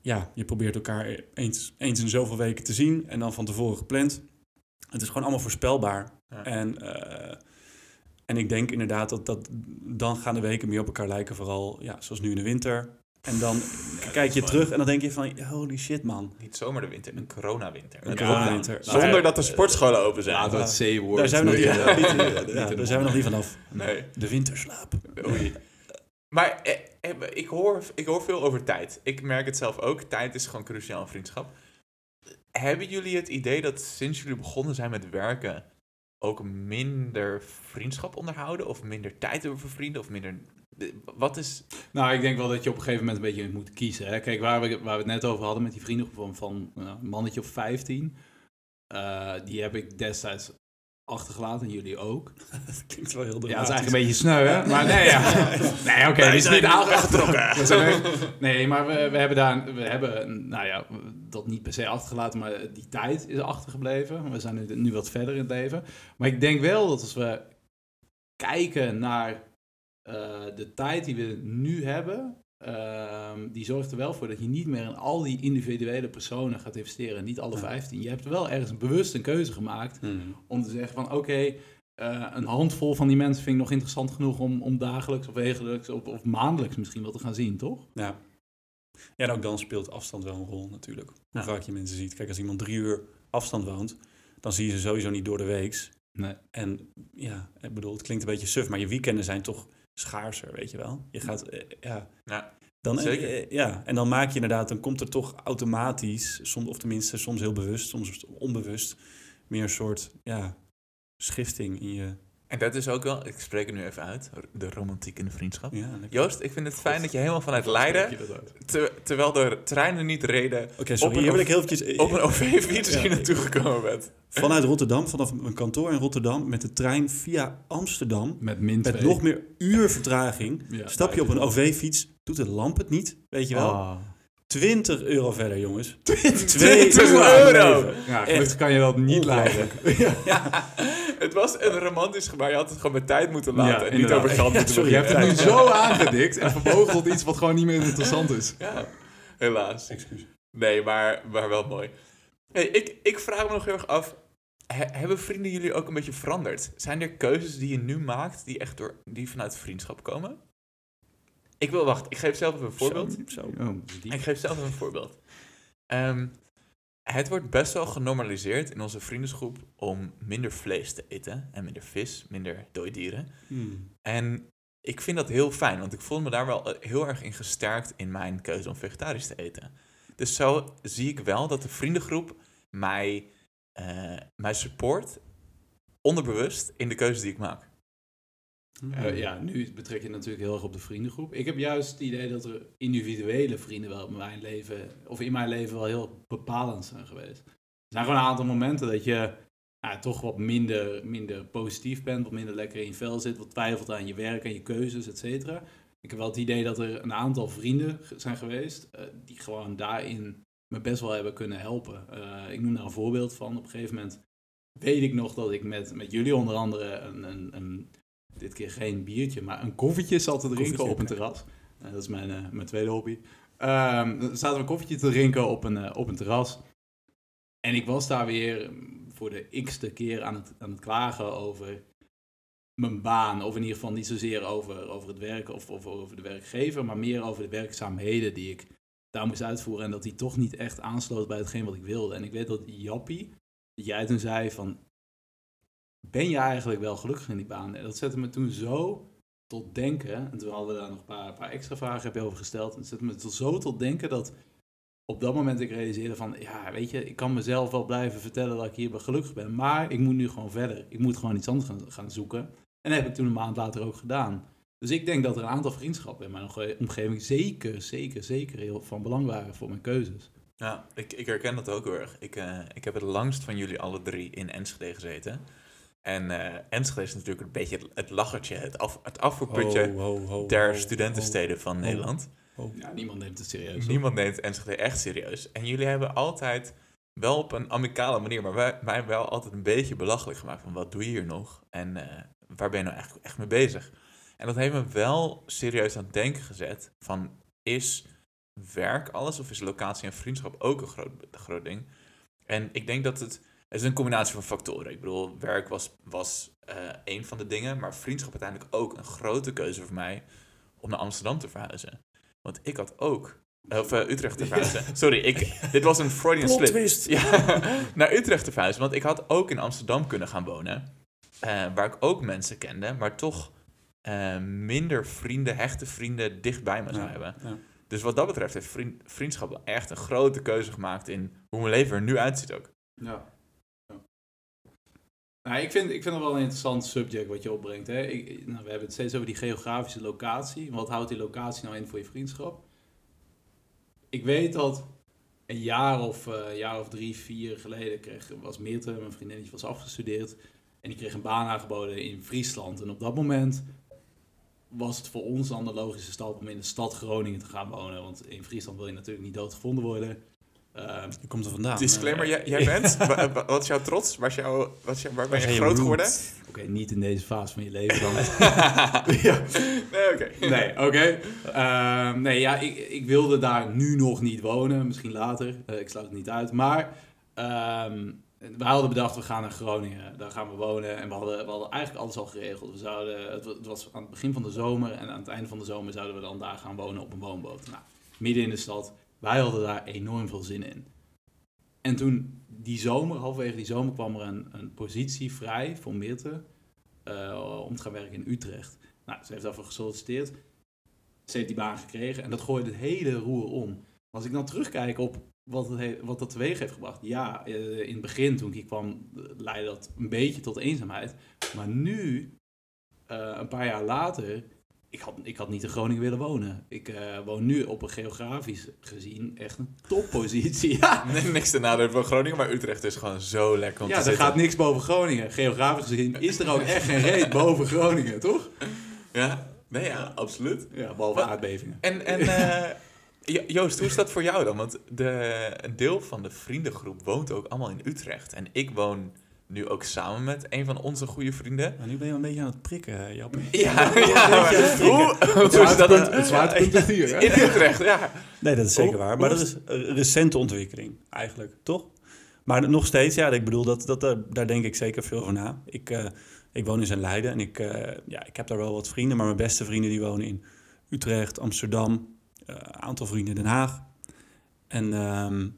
ja, je probeert elkaar eens, eens in zoveel weken te zien. En dan van tevoren gepland. Het is gewoon allemaal voorspelbaar. Ja. En, eh, en ik denk inderdaad dat, dat dan gaan de weken meer op elkaar lijken. Vooral ja, zoals nu in de winter. En dan kijk je terug en dan denk je van, holy shit man. Niet zomaar de winter, een coronawinter. Een coronawinter. Zonder ja, dat de sportscholen open zijn. Laten we het C-woord. Daar zijn we nog niet, Ja. (laughs) niet- Niet ja, in daar de zijn we nog niet vanaf. Nee. De winterslaap. Oei. Maar eh, eh, ik, hoor, ik hoor veel over tijd. Ik merk het zelf ook. Tijd is gewoon cruciaal in vriendschap. Hebben jullie het idee dat sinds jullie begonnen zijn met werken... ook minder vriendschap onderhouden? Of minder tijd hebben voor vrienden? Of minder... de- Wat is... Nou, ik denk wel dat je op een gegeven moment een beetje moet kiezen. Hè? Kijk, waar we, waar we het net over hadden met die vriendengroep van, van eh, een mannetje of 15. eh, die heb ik destijds achtergelaten en jullie ook. (laughs) Dat klinkt wel heel Ja, dat dramatisch. is eigenlijk een beetje sneu, hè? Maar nee, ja. (laughs) Nee, oké, is (laughs) zijn niet aangetrokken. Nee, maar we, we hebben daar, we hebben, nou ja, dat niet per se achtergelaten, maar die tijd is achtergebleven. We zijn nu, nu wat verder in het leven. Maar ik denk wel dat als we kijken naar eh, de tijd die we nu hebben, ehm, die zorgt er wel voor dat je niet meer in al die individuele personen gaat investeren. Niet alle Ja. 15. Je hebt wel ergens bewust een keuze gemaakt Hmm. om te zeggen van oké, eh, een handvol van die mensen vind ik nog interessant genoeg om, om dagelijks of wekelijks of, of maandelijks misschien wel te gaan zien, toch? Ja. ja, en ook dan speelt afstand wel een rol natuurlijk. Hoe Ja. vaak je mensen ziet. Kijk, als iemand drie uur afstand woont, dan zie je ze sowieso niet door de weeks. Nee. En ja, ik bedoel, het klinkt een beetje suf, maar je weekenden zijn toch schaarser, weet je wel? Je gaat, eh, ja. Ja, Dan, zeker. eh, ja, en dan maak je inderdaad, dan komt er toch automatisch, soms, of tenminste soms heel bewust, soms onbewust, meer een soort, ja, schifting in je... En dat is ook wel... Ik spreek het nu even uit. De romantiek in de vriendschap. Ja. Joost, ik vind het fijn dat je helemaal vanuit Leiden... ter- terwijl de treinen niet reden... Oké, sorry, een hier wil OV ik heel eventjes... op een OV-fiets Ja. hier naartoe gekomen bent. Vanuit Rotterdam, vanaf een kantoor in Rotterdam, met de trein via Amsterdam. Met min Met 2. nog meer uur vertraging. Ja, Stap je op een OV-fiets, doet de lamp het niet, weet je wel. Ah. 20 euro verder, jongens. 20 uur aan het euro! Ja, Echt. gelukkig kan je dat niet leiden. Het (laughs) (laughs) was een romantisch gebaar. Je had het gewoon met tijd moeten laten. Ja, en niet inderdaad. over geld Ja, moeten sorry, Je hebt het nu zo aangedikt en vervogeld iets wat gewoon niet meer interessant is. Ja, helaas. Excuus. Nee, maar, maar wel mooi. Hey, ik, ik vraag me nog heel erg af. he- hebben vrienden jullie ook een beetje veranderd? Zijn er keuzes die je nu maakt die echt door, die vanuit vriendschap komen? Ik wil wachten. Ik geef zelf even een voorbeeld. Zo, zo. Oh, Ik geef zelf even een voorbeeld. Ehm, het wordt best wel genormaliseerd in onze vriendengroep om minder vlees te eten. En minder vis, minder dooidieren. Hmm. En ik vind dat heel fijn, want ik voel me daar wel eh, heel erg in gesterkt in mijn keuze om vegetarisch te eten. Dus zo zie ik wel dat de vriendengroep mij, eh, mij support, onderbewust, in de keuzes die ik maak. Eh, ja, nu betrek je natuurlijk heel erg op de vriendengroep. Ik heb juist het idee dat er individuele vrienden wel in mijn leven, of in mijn leven wel heel bepalend zijn geweest. Er zijn gewoon een aantal momenten dat je ja, toch wat minder, minder positief bent, wat minder lekker in je vel zit, wat twijfelt aan je werk en je keuzes, et cetera. Ik heb wel het idee dat er een aantal vrienden zijn geweest eh, die gewoon daarin me best wel hebben kunnen helpen. Eh, ik noem daar een voorbeeld van. Op een gegeven moment weet ik nog dat ik met, met jullie onder andere een, een, een, dit keer geen biertje, maar een koffietje zat te drinken op een terras. Eh, dat is mijn, eh, mijn tweede hobby. Dan zaten we een koffietje te drinken op een, eh, op een terras. En ik was daar weer voor de x-te keer aan het, aan het klagen over mijn baan. Of in ieder geval niet zozeer over, over het werk of, of over de werkgever, maar meer over de werkzaamheden die ik daar moest uitvoeren. En dat die toch niet echt aansloot bij hetgeen wat ik wilde. En ik weet dat Jappie, dat jij toen zei van, ben je eigenlijk wel gelukkig in die baan? En dat zette me toen zo tot denken. En toen hadden we daar nog een paar, paar extra vragen heb over gesteld. En het zette me zo tot denken dat op dat moment ik realiseerde van, ja, weet je, ik kan mezelf wel blijven vertellen dat ik hier gelukkig ben, maar ik moet nu gewoon verder. Ik moet gewoon iets anders gaan, gaan zoeken. En dat heb ik toen een maand later ook gedaan. Dus ik denk dat er een aantal vriendschappen in mijn omge- omgeving zeker, zeker, zeker heel van belang waren voor mijn keuzes. Ja, ik, ik herken dat ook heel erg. Ik, eh, ik heb het langst van jullie alle drie in Enschede gezeten. En eh Enschede is natuurlijk een beetje het- het lachertje, het, af, het afvoerputje Ho, ho, ho, der ho, studentensteden van Nederland. ho. Ja, niemand neemt het serieus. hoor. Niemand neemt Enschede echt serieus. En jullie hebben altijd, wel op een amicale manier, maar wij, mij wel altijd een beetje belachelijk gemaakt van wat doe je hier nog? En eh, waar ben je nou eigenlijk echt mee bezig? En dat heeft me wel serieus aan het denken gezet van is werk alles of is locatie en vriendschap ook een groot, groot ding? En ik denk dat het, het is een combinatie van factoren. Ik bedoel, werk was, was eh een van de dingen, maar vriendschap uiteindelijk ook een grote keuze voor mij om naar Amsterdam te verhuizen. Want ik had ook, of eh, Utrecht te verhuizen. Sorry, ik, (laughs) dit was een Freudian slip. twist. Ja, (laughs) naar Utrecht te verhuizen. Want ik had ook in Amsterdam kunnen gaan wonen. eh, waar ik ook mensen kende, maar toch eh, minder vrienden, hechte vrienden dichtbij me zou Ja, hebben. ja. Dus wat dat betreft heeft vriend, vriendschap echt een grote keuze gemaakt in hoe mijn leven er nu uitziet ook. Ja. Nou, ik, vind, ik vind het wel een interessant subject wat je opbrengt. Hè. Ik, nou, we hebben het steeds over die geografische locatie. Wat houdt die locatie nou in voor je vriendschap? Ik weet dat een jaar of, eh, jaar of drie, vier geleden kreeg, was Meerte, mijn vriendinnetje, was afgestudeerd. En die kreeg een baan aangeboden in Friesland. En op dat moment was het voor ons dan de logische stap om in de stad Groningen te gaan wonen. Want in Friesland wil je natuurlijk niet doodgevonden worden. Ehm, Je komt er vandaan. Disclaimer, Eh, jij, jij (laughs) bent, wa- wa- wat is jouw trots? Waar, is jouw, wat is jouw, waar ben je groot geworden? Oké, niet in deze fase van je leven dan. (laughs) ja. Nee, oké. Nee, oké. Ehm, nee, ja, ik, ik wilde daar nu nog niet wonen. Misschien later. Eh, ik sluit het niet uit. Maar ehm, we hadden bedacht, we gaan naar Groningen. Daar gaan we wonen. En we hadden, we hadden eigenlijk alles al geregeld. We zouden, het, het was aan het begin van de zomer. En aan het einde van de zomer zouden we dan daar gaan wonen op een woonboot. Nou, midden in de stad. Wij hadden daar enorm veel zin in. En toen die zomer, halverwege die zomer, kwam er een, een positie vrij voor Meerte. eh, om te gaan werken in Utrecht. Nou, ze heeft daarvoor gesolliciteerd. Ze heeft die baan gekregen en dat gooide het hele roer om. Als ik dan terugkijk op wat, het he- wat dat teweeg heeft gebracht. Ja, eh, in het begin toen ik hier kwam, leidde dat een beetje tot eenzaamheid. Maar nu, eh, een paar jaar later, ik had, ik had niet in Groningen willen wonen. Ik eh, woon nu op een geografisch gezien echt een toppositie. Ja, Nee, (laughs) niks te nadelen van Groningen, maar Utrecht is gewoon zo lekker om ja te er gaat niks boven Groningen. Geografisch gezien is er ook echt geen reet boven Groningen, toch? Ja, nee, ja, absoluut. Ja, behalve aardbevingen. En, en (laughs) eh, Jo- Joost, hoe is dat voor jou dan? Want de, een deel van de vriendengroep woont ook allemaal in Utrecht. En ik woon nu ook samen met een van onze goede vrienden. Maar nu ben je wel een beetje aan het prikken, Jappe. Ja, (laughs) ja hoe, hoe is dat Het een, zwaartepunt ligt hier, hè? in Utrecht? Ja. Nee, dat is zeker waar. Maar dat is een recente ontwikkeling, eigenlijk, toch? Maar nog steeds, ja, ik bedoel, dat, dat, daar- daar denk ik zeker veel over na. Ik, eh, ik woon dus in Leiden en ik, eh, ja, ik heb daar wel wat vrienden, maar mijn beste vrienden die wonen in Utrecht, Amsterdam, eh, een aantal vrienden in Den Haag. En ehm,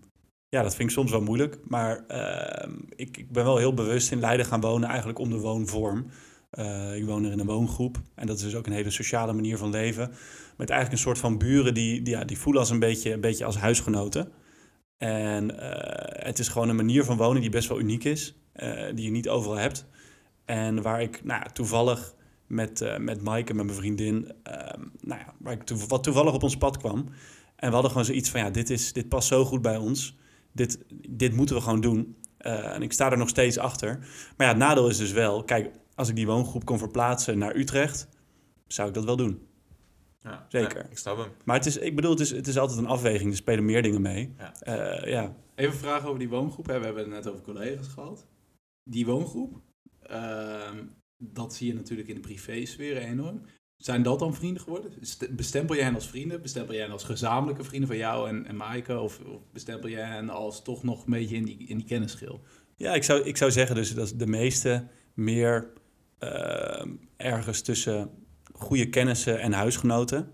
ja, dat vind ik soms wel moeilijk, maar ehm, ik, ik ben wel heel bewust in Leiden gaan wonen, eigenlijk om de woonvorm. Eh, ik woon er in een woongroep en dat is dus ook een hele sociale manier van leven. Met eigenlijk een soort van buren die, die, ja, die voelen als een beetje, een beetje als huisgenoten. En eh, het is gewoon een manier van wonen die best wel uniek is. eh, die je niet overal hebt. En waar ik nou, toevallig met, met Mike en met mijn vriendin... ehm, nou ja, waar ik wat toevallig op ons pad kwam. En we hadden gewoon zoiets van... ja, dit, is, dit past zo goed bij ons. Dit, dit moeten we gewoon doen. Eh, en ik sta er nog steeds achter. Maar ja, het nadeel is dus wel... kijk, als ik die woongroep kon verplaatsen naar Utrecht... zou ik dat wel doen. Ja, Zeker. ja, ik snap hem. Maar het is, ik bedoel, het is, het is altijd een afweging. Er spelen meer dingen mee. Ja. Eh, ja. Even een vraag over die woongroep. Hè. We hebben het net over collega's gehad. die woongroep, ehm, dat zie je natuurlijk in de privésfeer enorm. Zijn dat dan vrienden geworden? St- Bestempel jij hen als vrienden? Bestempel jij hen als gezamenlijke vrienden van jou en, en Maaike? Of, of bestempel jij hen als toch nog een beetje in die, in die kennisschil? Ja, ik zou, ik zou zeggen dus dat de meeste meer eh, ergens tussen goede kennissen en huisgenoten.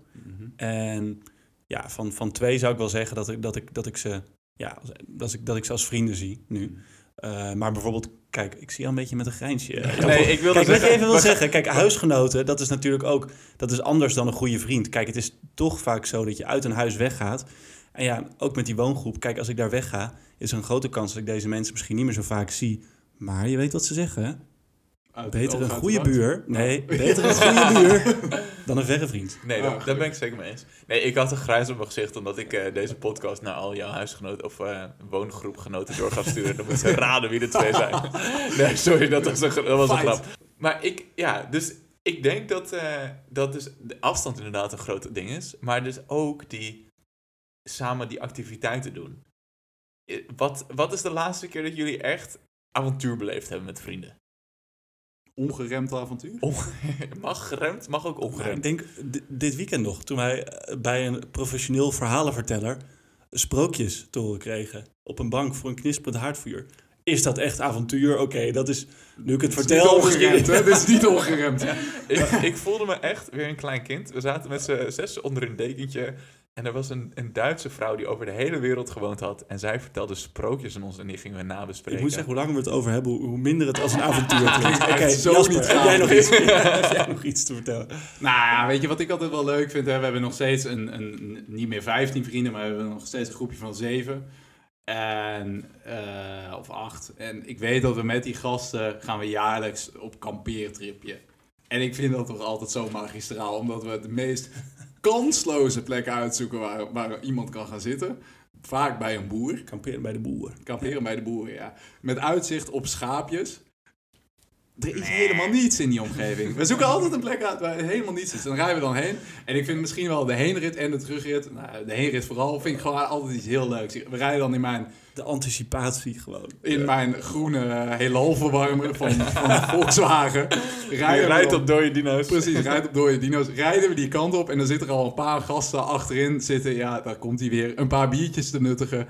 En ja, van, van twee zou ik wel zeggen dat ik, dat ik, dat ik ze ja, dat ik, dat ik ze als vrienden zie nu. Eh, maar bijvoorbeeld, kijk, ik zie al een beetje met een grijnsje. eh, Nee, ik wilde Kijk, wat je even wil zeggen, kijk, huisgenoten, dat is natuurlijk ook, dat is anders dan een goede vriend. Kijk, het is toch vaak zo dat je uit een huis weggaat. En ja, ook met die woongroep, kijk, als ik daar wegga, is er een grote kans dat ik deze mensen misschien niet meer zo vaak zie. Maar je weet wat ze zeggen, hè? Uit- Beter een goede buur, nee, beter een goede (laughs) buur dan een verre vriend. Nee, Ah, daar, goed. daar ben ik zeker mee eens. Nee, ik had een grijs op mijn gezicht omdat ik eh, deze podcast naar al jouw huisgenoten of eh, woongroepgenoten door ga sturen. Dan moeten ze (laughs) raden wie de twee zijn. Nee, sorry, dat was een, dat was een grap. Maar ik, ja, dus ik denk dat, eh, dat dus de afstand inderdaad een groot ding is. Maar dus ook die samen die activiteiten doen. Wat, wat is de laatste keer dat jullie echt avontuur beleefd hebben met vrienden? Ongeremd avontuur? (laughs) mag geremd, mag ook ik ongeremd. denk di- dit weekend nog, toen wij eh, bij een professioneel verhalenverteller sprookjes te horen kregen op een bank voor een knisperend haardvuur. Is dat echt avontuur? Oké, dat is, nu ik het Het is niet vertel, ongeremd, misschien... hè? Dit is niet (laughs) ongeremd. ik, ik voelde me echt weer een klein kind. We zaten met z'n zes onder een dekentje. En er was een, een Duitse vrouw die over de hele wereld gewoond had. En zij vertelde sprookjes aan ons en die gingen we nabespreken. Ik moet zeggen, hoe langer we het over hebben, hoe minder het als een avontuur (laughs) klinkt. Oké, zo Jasper, niet heb jij, nog iets, (laughs) heb jij nog iets te vertellen? Nou ja, weet je wat ik altijd wel leuk vind? Hè? We hebben nog steeds een, een, niet meer 15 vrienden, maar we hebben nog steeds een groepje van 7. En, eh, of 8. En ik weet dat we met die gasten gaan we jaarlijks op kampeertripje. En ik vind dat toch altijd zo magistraal, omdat we de meest kansloze plekken uitzoeken waar, waar iemand kan gaan zitten. Vaak bij een boer. Kamperen bij de boer. Kamperen bij de boeren, ja. Met uitzicht op schaapjes. Er is helemaal niets in die omgeving. We zoeken altijd een plek uit waar helemaal niets is. Dan rijden we dan heen. En ik vind misschien wel de heenrit en de terugrit... Nou, de heenrit vooral vind ik gewoon altijd iets heel leuks. We rijden dan in mijn, De anticipatie gewoon. in mijn groene uh, heelal-verwarmer van, van (laughs) Volkswagen. Rijden rijdt op dode dino's. Precies, rijdt op dode dino's. Rijden we die kant op en dan zitten er al een paar gasten achterin zitten. Ja, daar komt hij weer. Een paar biertjes te nuttigen.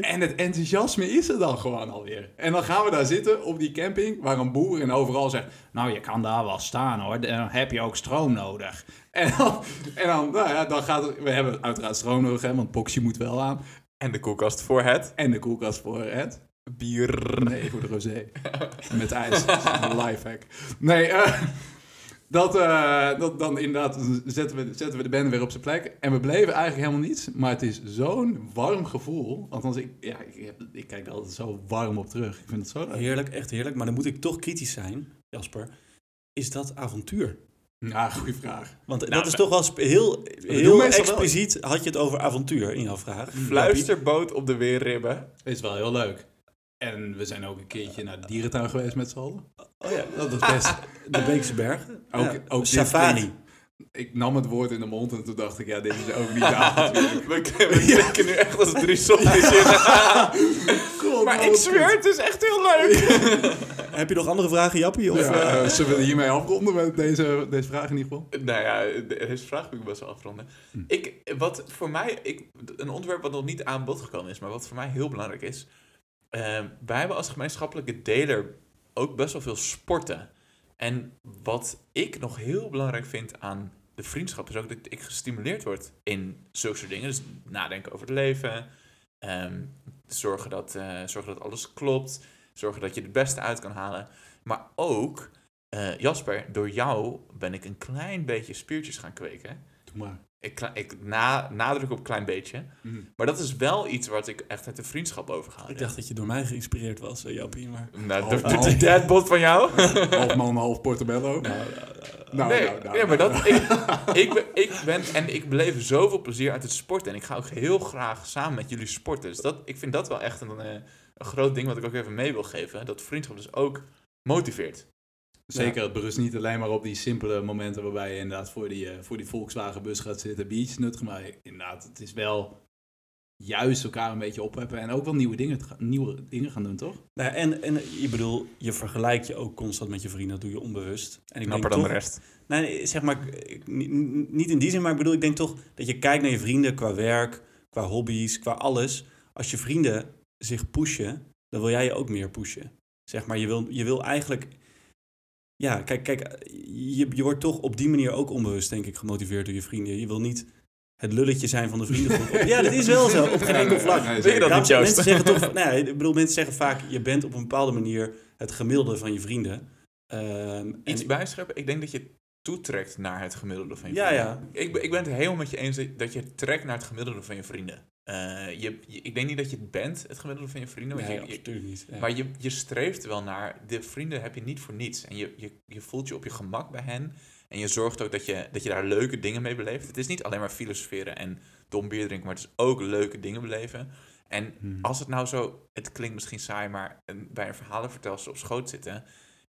En het enthousiasme is er dan gewoon alweer. En dan gaan we daar zitten op die camping waar een boer en overal zegt... Nou, je kan daar wel staan hoor, dan heb je ook stroom nodig. (laughs) En dan, en dan, nou ja, dan gaat het... We hebben uiteraard stroom nodig, hè, want Poxy moet wel aan. En de koelkast voor het En de koelkast voor het... bier. Nee, voor de rosé. (laughs) Met ijs. Dat is een lifehack. Nee, eh, dat, eh, dat, dan inderdaad zetten we, zetten we de band weer op zijn plek. En we bleven eigenlijk helemaal niets. Maar het is zo'n warm gevoel. Althans, ik, ja, ik, heb, ik kijk er altijd zo warm op terug. Ik vind het zo leuk. Heerlijk, echt heerlijk. Maar dan moet ik toch kritisch zijn, Jasper. Is dat avontuur? Ja, goede vraag. Want Nou, dat is toch wel heel, heel wel. expliciet had je het over avontuur in jouw vraag. Fluisterboot op de weerribben. Is wel heel leuk. En we zijn ook een keertje naar de dierentuin geweest met z'n allen. Oh ja, Dat is best... (laughs) de Beekse Bergen. Ook- Ja, ook safari. Ik nam het woord in de mond en toen dacht ik, ja, dit is ook niet (laughs) avontuurlijk. We, we klinken nu echt als drie (laughs) zombies in. God, maar ik zweer, het is echt heel leuk. Heb je nog andere vragen, Jappie? Of, Ja, eh, eh, zullen we hiermee afronden met deze, deze vraag in ieder geval? Nou ja, deze vraag moet ik best wel afronden. Hm. Ik, wat voor mij, ik, een onderwerp wat nog niet aan bod gekomen is, maar wat voor mij heel belangrijk is. Eh, wij hebben als gemeenschappelijke deler ook best wel veel sporten. En wat ik nog heel belangrijk vind aan de vriendschap is ook dat ik gestimuleerd word in zulke soort dingen. Dus nadenken over het leven, ehm, zorgen, dat, eh, zorgen dat alles klopt, zorgen dat je het beste uit kan halen. Maar ook, eh, Jasper, door jou ben ik een klein beetje spiertjes gaan kweken. Doe maar. Ik, ik na, nadruk op klein beetje. Mm. Maar dat is wel iets wat ik echt uit de vriendschap overgehaald ik dacht dat je door mij geïnspireerd was, eh, Jappie. Maar... Nou, Half- de, de, half- deadbot van jou? (laughs) Half man, half portobello. Nou, nee, nou, nou, nee, maar nou. dat, ik, ik, ben, ik ben en ik beleef zoveel plezier uit het sporten. En ik ga ook heel graag samen met jullie sporten. Dus dat, ik vind dat wel echt een, eh, een groot ding wat ik ook even mee wil geven. Dat vriendschap dus ook motiveert. Zeker, het berust niet alleen maar op die simpele momenten waarbij je inderdaad voor die, eh, voor die Volkswagen bus gaat zitten, biertjes nuttigen. Maar inderdaad, het is wel juist elkaar een beetje opheffen en ook wel nieuwe dingen, nieuwe dingen gaan doen, toch? Nou, ja, en, en je bedoel, je vergelijkt je ook constant met je vrienden. Dat doe je onbewust. En ik Knapper denk dan de toch, rest. Nee, zeg maar, ik- niet- niet in die zin, maar ik bedoel, ik denk toch dat je kijkt naar je vrienden qua werk, qua hobby's, qua alles. Als je vrienden zich pushen, dan wil jij je ook meer pushen. Zeg maar, je wil, je wil eigenlijk... Ja, kijk, kijk je, je wordt toch op die manier ook onbewust, denk ik, gemotiveerd door je vrienden. Je wil niet het lulletje zijn van de vriendengroep. (laughs) ja, dat is wel zo, op geen enkel vlak. Nee, je dat Daarom niet? Mensen zeggen toch, nou ik bedoel, mensen zeggen vaak, je bent op een bepaalde manier het gemiddelde van je vrienden. Ehm, Iets en- bijscheppen, ik denk dat je toetrekt naar het gemiddelde van je Ja, vrienden. ja. Ik, ben- ik ben het helemaal met je eens dat je trekt naar het gemiddelde van je vrienden. Eh, je, je- ik denk niet dat je het bent, het gemiddelde van je vrienden. Nee, je- absoluut niet. Ja. Maar je, je streeft wel naar. De vrienden heb je niet voor niets. En je, je, je voelt je op je gemak bij hen. En je zorgt ook dat je, dat je daar leuke dingen mee beleeft. Het is niet alleen maar filosoferen en dom bier drinken, maar het is ook leuke dingen beleven. En Hmm. als het nou zo, het klinkt misschien saai, maar een- bij een verhalenvertelster op schoot zitten,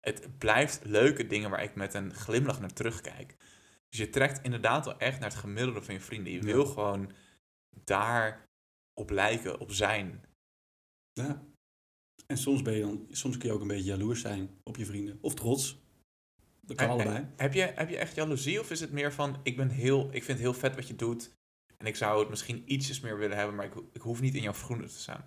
het blijft leuke dingen waar ik met een glimlach naar terugkijk. Dus je trekt inderdaad wel echt naar het gemiddelde van je vrienden. Je Ja. wil gewoon daar op lijken, op zijn. Ja. En soms, ben je dan, soms kun je ook een beetje jaloers zijn op je vrienden. Of trots. Dat kan En- allebei. en Heb je, heb je echt jaloezie of is het meer van, ik, ben heel, ik vind het heel vet wat je doet en ik zou het misschien ietsjes meer willen hebben, maar ik, ik hoef niet in jouw schoenen te staan.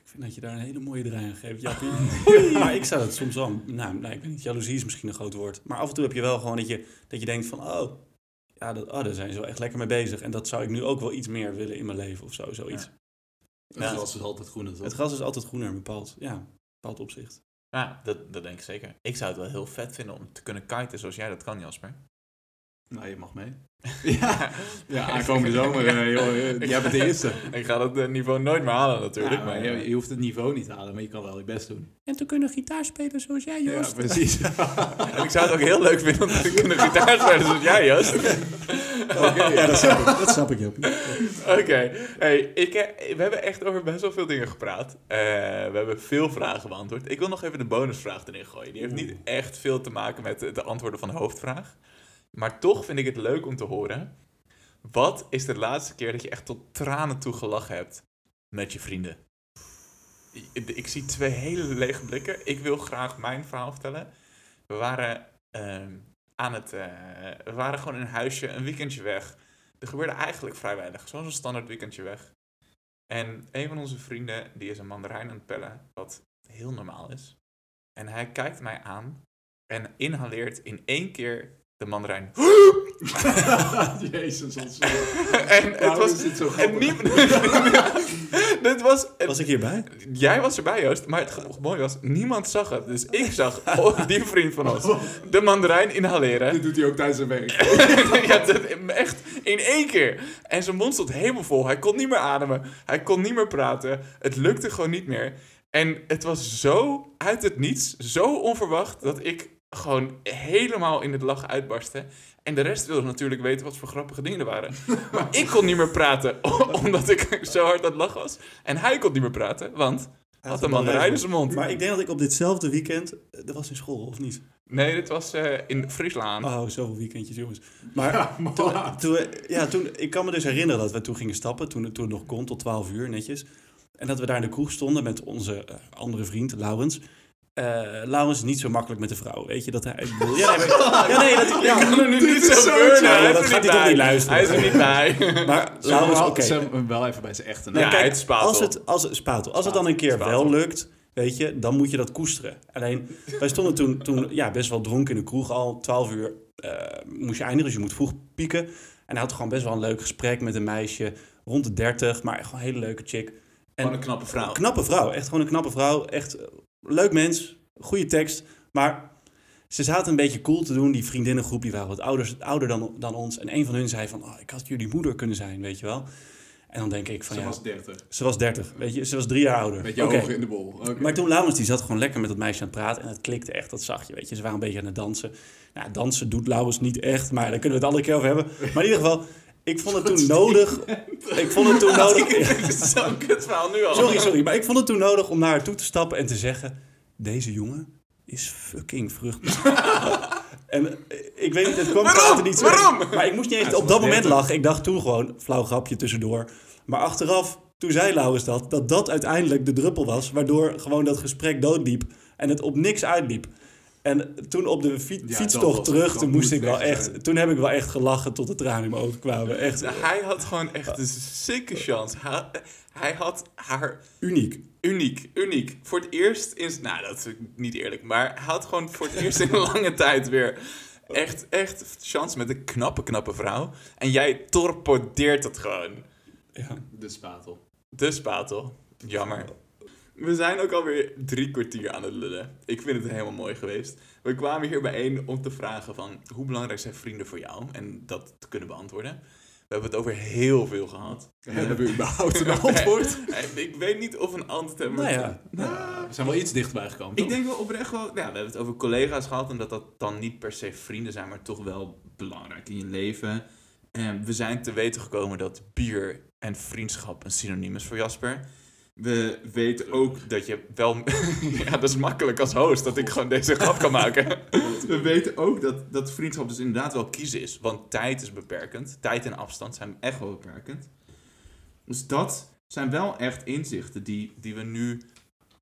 Ik vind dat je daar een hele mooie draai aan geeft. Jappie. (laughs) (laughs) maar ik zou dat soms wel... Nou, nee, ik weet niet. Jaloezie is misschien een groot woord. Maar af en toe heb je wel gewoon dat je, dat je denkt van... Oh, ja, dat, oh, daar zijn ze wel echt lekker mee bezig. En dat zou ik nu ook wel iets meer willen in mijn leven of zo. Zoiets. Het Ja. gras is altijd groener, toch? Het gras is altijd groener in een bepaald, ja, bepaald opzicht. Ja, dat, dat denk ik zeker. Ik zou het wel heel vet vinden om te kunnen kiten zoals jij dat kan, Jasper. Nou, je mag mee. (laughs) ja, ja (laughs) aankomende zomer, eh, joh, eh, jij bent de eerste. (laughs) Ik ga dat eh, niveau nooit meer halen natuurlijk. Ja, maar, maar je, je hoeft het niveau niet te halen, maar je kan wel je best doen. En te kunnen gitaar spelen zoals jij, Ja, precies. ik zou het ook heel leuk vinden om te kunnen gitaar spelen zoals jij, Joost. ja, dat snap ik. Dat snap ik. Oké, hey, ik, we hebben echt over best wel veel dingen gepraat. Eh, we hebben veel vragen beantwoord. Ik wil nog even de bonusvraag erin gooien. Die heeft niet echt veel te maken met de, de antwoorden van de hoofdvraag. Maar toch vind ik het leuk om te horen. Wat is de laatste keer dat je echt tot tranen toe gelachen hebt met je vrienden? Ik, zie twee hele lege blikken. Ik wil graag mijn verhaal vertellen. We waren ehm, aan het... eh, we waren gewoon in een huisje, een weekendje weg. Er gebeurde eigenlijk vrij weinig. Zoals een standaard weekendje weg. En een van onze vrienden, die is een mandarijn aan het pellen, wat heel normaal is. En hij kijkt mij aan en inhaleert in één keer de mandarijn. (laughs) Jezus, ons. en het was... dit zo En niemand... (laughs) dit was... Was ik hierbij? Jij was erbij, Joost, maar het mooie was, niemand zag het. Dus ik zag (laughs) oh, die vriend van ons de mandarijn inhaleren. Dit doet hij ook tijdens zijn werk. ja, dat, echt in één keer. En zijn mond stond helemaal vol. Hij kon niet meer ademen. Hij kon niet meer praten. Het lukte gewoon niet meer. En het was zo uit het niets, zo onverwacht, dat ik gewoon helemaal in het lachen uitbarstte. En de rest wilde natuurlijk weten wat voor grappige dingen er waren. (laughs) Maar ik kon niet meer praten, (laughs) omdat ik zo hard aan het lachen was. En hij kon niet meer praten, want hij had een mandarijn in zijn mond. Maar ik denk dat ik op ditzelfde weekend... eh, Dat was in school, of niet? Nee, dit was eh, in Friesland. Oh, zoveel weekendjes, jongens. (laughs) Maar Ja, toen, ja, toen, ik kan me dus herinneren dat we toen gingen stappen, toen, toen het nog kon, tot 12 uur netjes. En dat we daar in de kroeg stonden met onze eh, andere vriend, Laurens. Eh Laurens is niet zo makkelijk met de vrouw, weet je dat hij... Bedoel, ja, (laughs) nee, maar- ja, nee, dat, ja, kan er nu niet zo burnen. Hij dat gaat niet hij toch bij. niet luisteren. Hij is er niet bij. (laughs) maar Laurens, oké. Wel even bij zijn echte Ja, naam. kijk, het spatel. Als het, als, spatel. als het dan een keer Spatel. wel lukt, weet je, dan moet je dat koesteren. Alleen, wij stonden toen, toen ja, best wel dronken in de kroeg al. 12 uur eh, moest je eindigen, dus je moet vroeg pieken. En hij had gewoon best wel een leuk gesprek met een meisje, rond de 30, maar gewoon een hele leuke chick. En een knappe vrouw. Een knappe vrouw, echt gewoon een knappe vrouw. Echt eh, leuk mens, goede tekst. Maar ze zaten een beetje cool te doen, die vriendinnengroep, die waren wat ouder, ouder dan, dan ons. En een van hun zei van, oh, ik had jullie moeder kunnen zijn, weet je wel. En dan denk ik van, Ze ja, was 30. ze was 30, weet je, ze was drie jaar ouder. Met je ogen in de bol. Maar toen Laurens, die zat gewoon lekker met dat meisje aan het praten en het klikte echt, dat zag je, weet je. Ze waren een beetje aan het dansen. Nou, dansen doet Laurens niet echt, maar daar kunnen we het andere keer over hebben. Maar in ieder geval, ik vond het toen (laughs) nodig, ik vond het toen nodig... Zo'n kutverhaal nu al. Sorry, sorry, maar ik vond het toen nodig om naar haar toe te stappen en te zeggen: Deze jongen is fucking vruchtbaar. (laughs) en eh, ik weet niet, het kwam Waarom? later niet zo. Waarom? Maar ik moest niet eens op dat moment 30. lachen. Ik dacht toen gewoon, flauw grapje tussendoor. Maar achteraf, toen zei Laurens dat, dat dat uiteindelijk de druppel was, waardoor gewoon dat gesprek doodliep en het op niks uitliep. En toen op de fi- Ja, fietstocht was- terug, toen moest ik wel echt zijn. toen heb ik wel echt gelachen tot de tranen in mijn ogen kwamen. Echt Hij had gewoon echt een sikke chance. Hij, hij had haar uniek. uniek, uniek. Voor het eerst in... Nou, dat is niet eerlijk. Maar hij had gewoon voor het eerst in een lange (laughs) tijd weer echt, echt chance met een knappe, knappe vrouw. En jij torpedeert het gewoon. Ja. De spatel. De spatel. Jammer. We zijn ook alweer drie kwartier aan het lullen. Ik vind het helemaal mooi geweest. We kwamen hier bijeen om te vragen van... hoe belangrijk zijn vrienden voor jou? En dat te kunnen beantwoorden. We hebben het over heel veel gehad. Hebben we überhaupt een (laughs) antwoord? En ik weet niet of een antwoord hebben. Nou ja, Ja, we zijn wel iets dichterbij gekomen, Ik denk wel oprecht wel... Ja, we hebben het over collega's gehad... en dat dat dan niet per se vrienden zijn... maar toch wel belangrijk in je leven. En we zijn te weten gekomen dat bier en vriendschap een synoniem is voor Jasper. We weten ook dat je wel... (laughs) ja, dat is makkelijk als host, dat ik gewoon deze grap kan maken. (laughs) We weten ook dat, dat vriendschap dus inderdaad wel kiezen is. Want tijd is beperkend. Tijd en afstand zijn echt wel beperkend. Dus dat zijn wel echt inzichten die, die we nu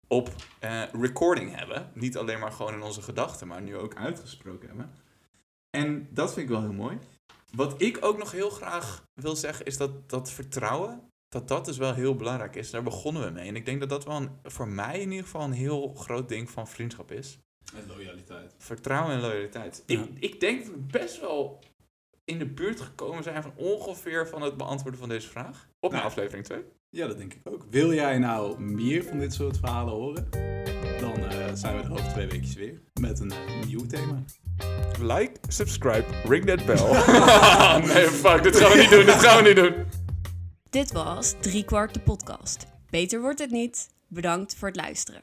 op eh, recording hebben. Niet alleen maar gewoon in onze gedachten, maar nu ook uitgesproken hebben. En dat vind ik wel heel mooi. Wat ik ook nog heel graag wil zeggen, is dat, dat vertrouwen, dat dat dus wel heel belangrijk is. Daar begonnen we mee. En ik denk dat dat wel een, voor mij in ieder geval een heel groot ding van vriendschap is. En loyaliteit. Vertrouwen en loyaliteit. Ja. Ik, ik denk dat we best wel in de buurt gekomen zijn van ongeveer van het beantwoorden van deze vraag. Op Nou. aflevering 2. Ja, dat denk ik ook. Wil jij nou meer van dit soort verhalen horen? Dan eh, zijn we er over twee weken weer met een eh, nieuw thema. Like, subscribe, ring that bell. (laughs) (laughs) nee, fuck, dit gaan we niet doen, dit gaan we niet doen. Dit was Driekwart de podcast. Beter wordt het niet. Bedankt voor het luisteren.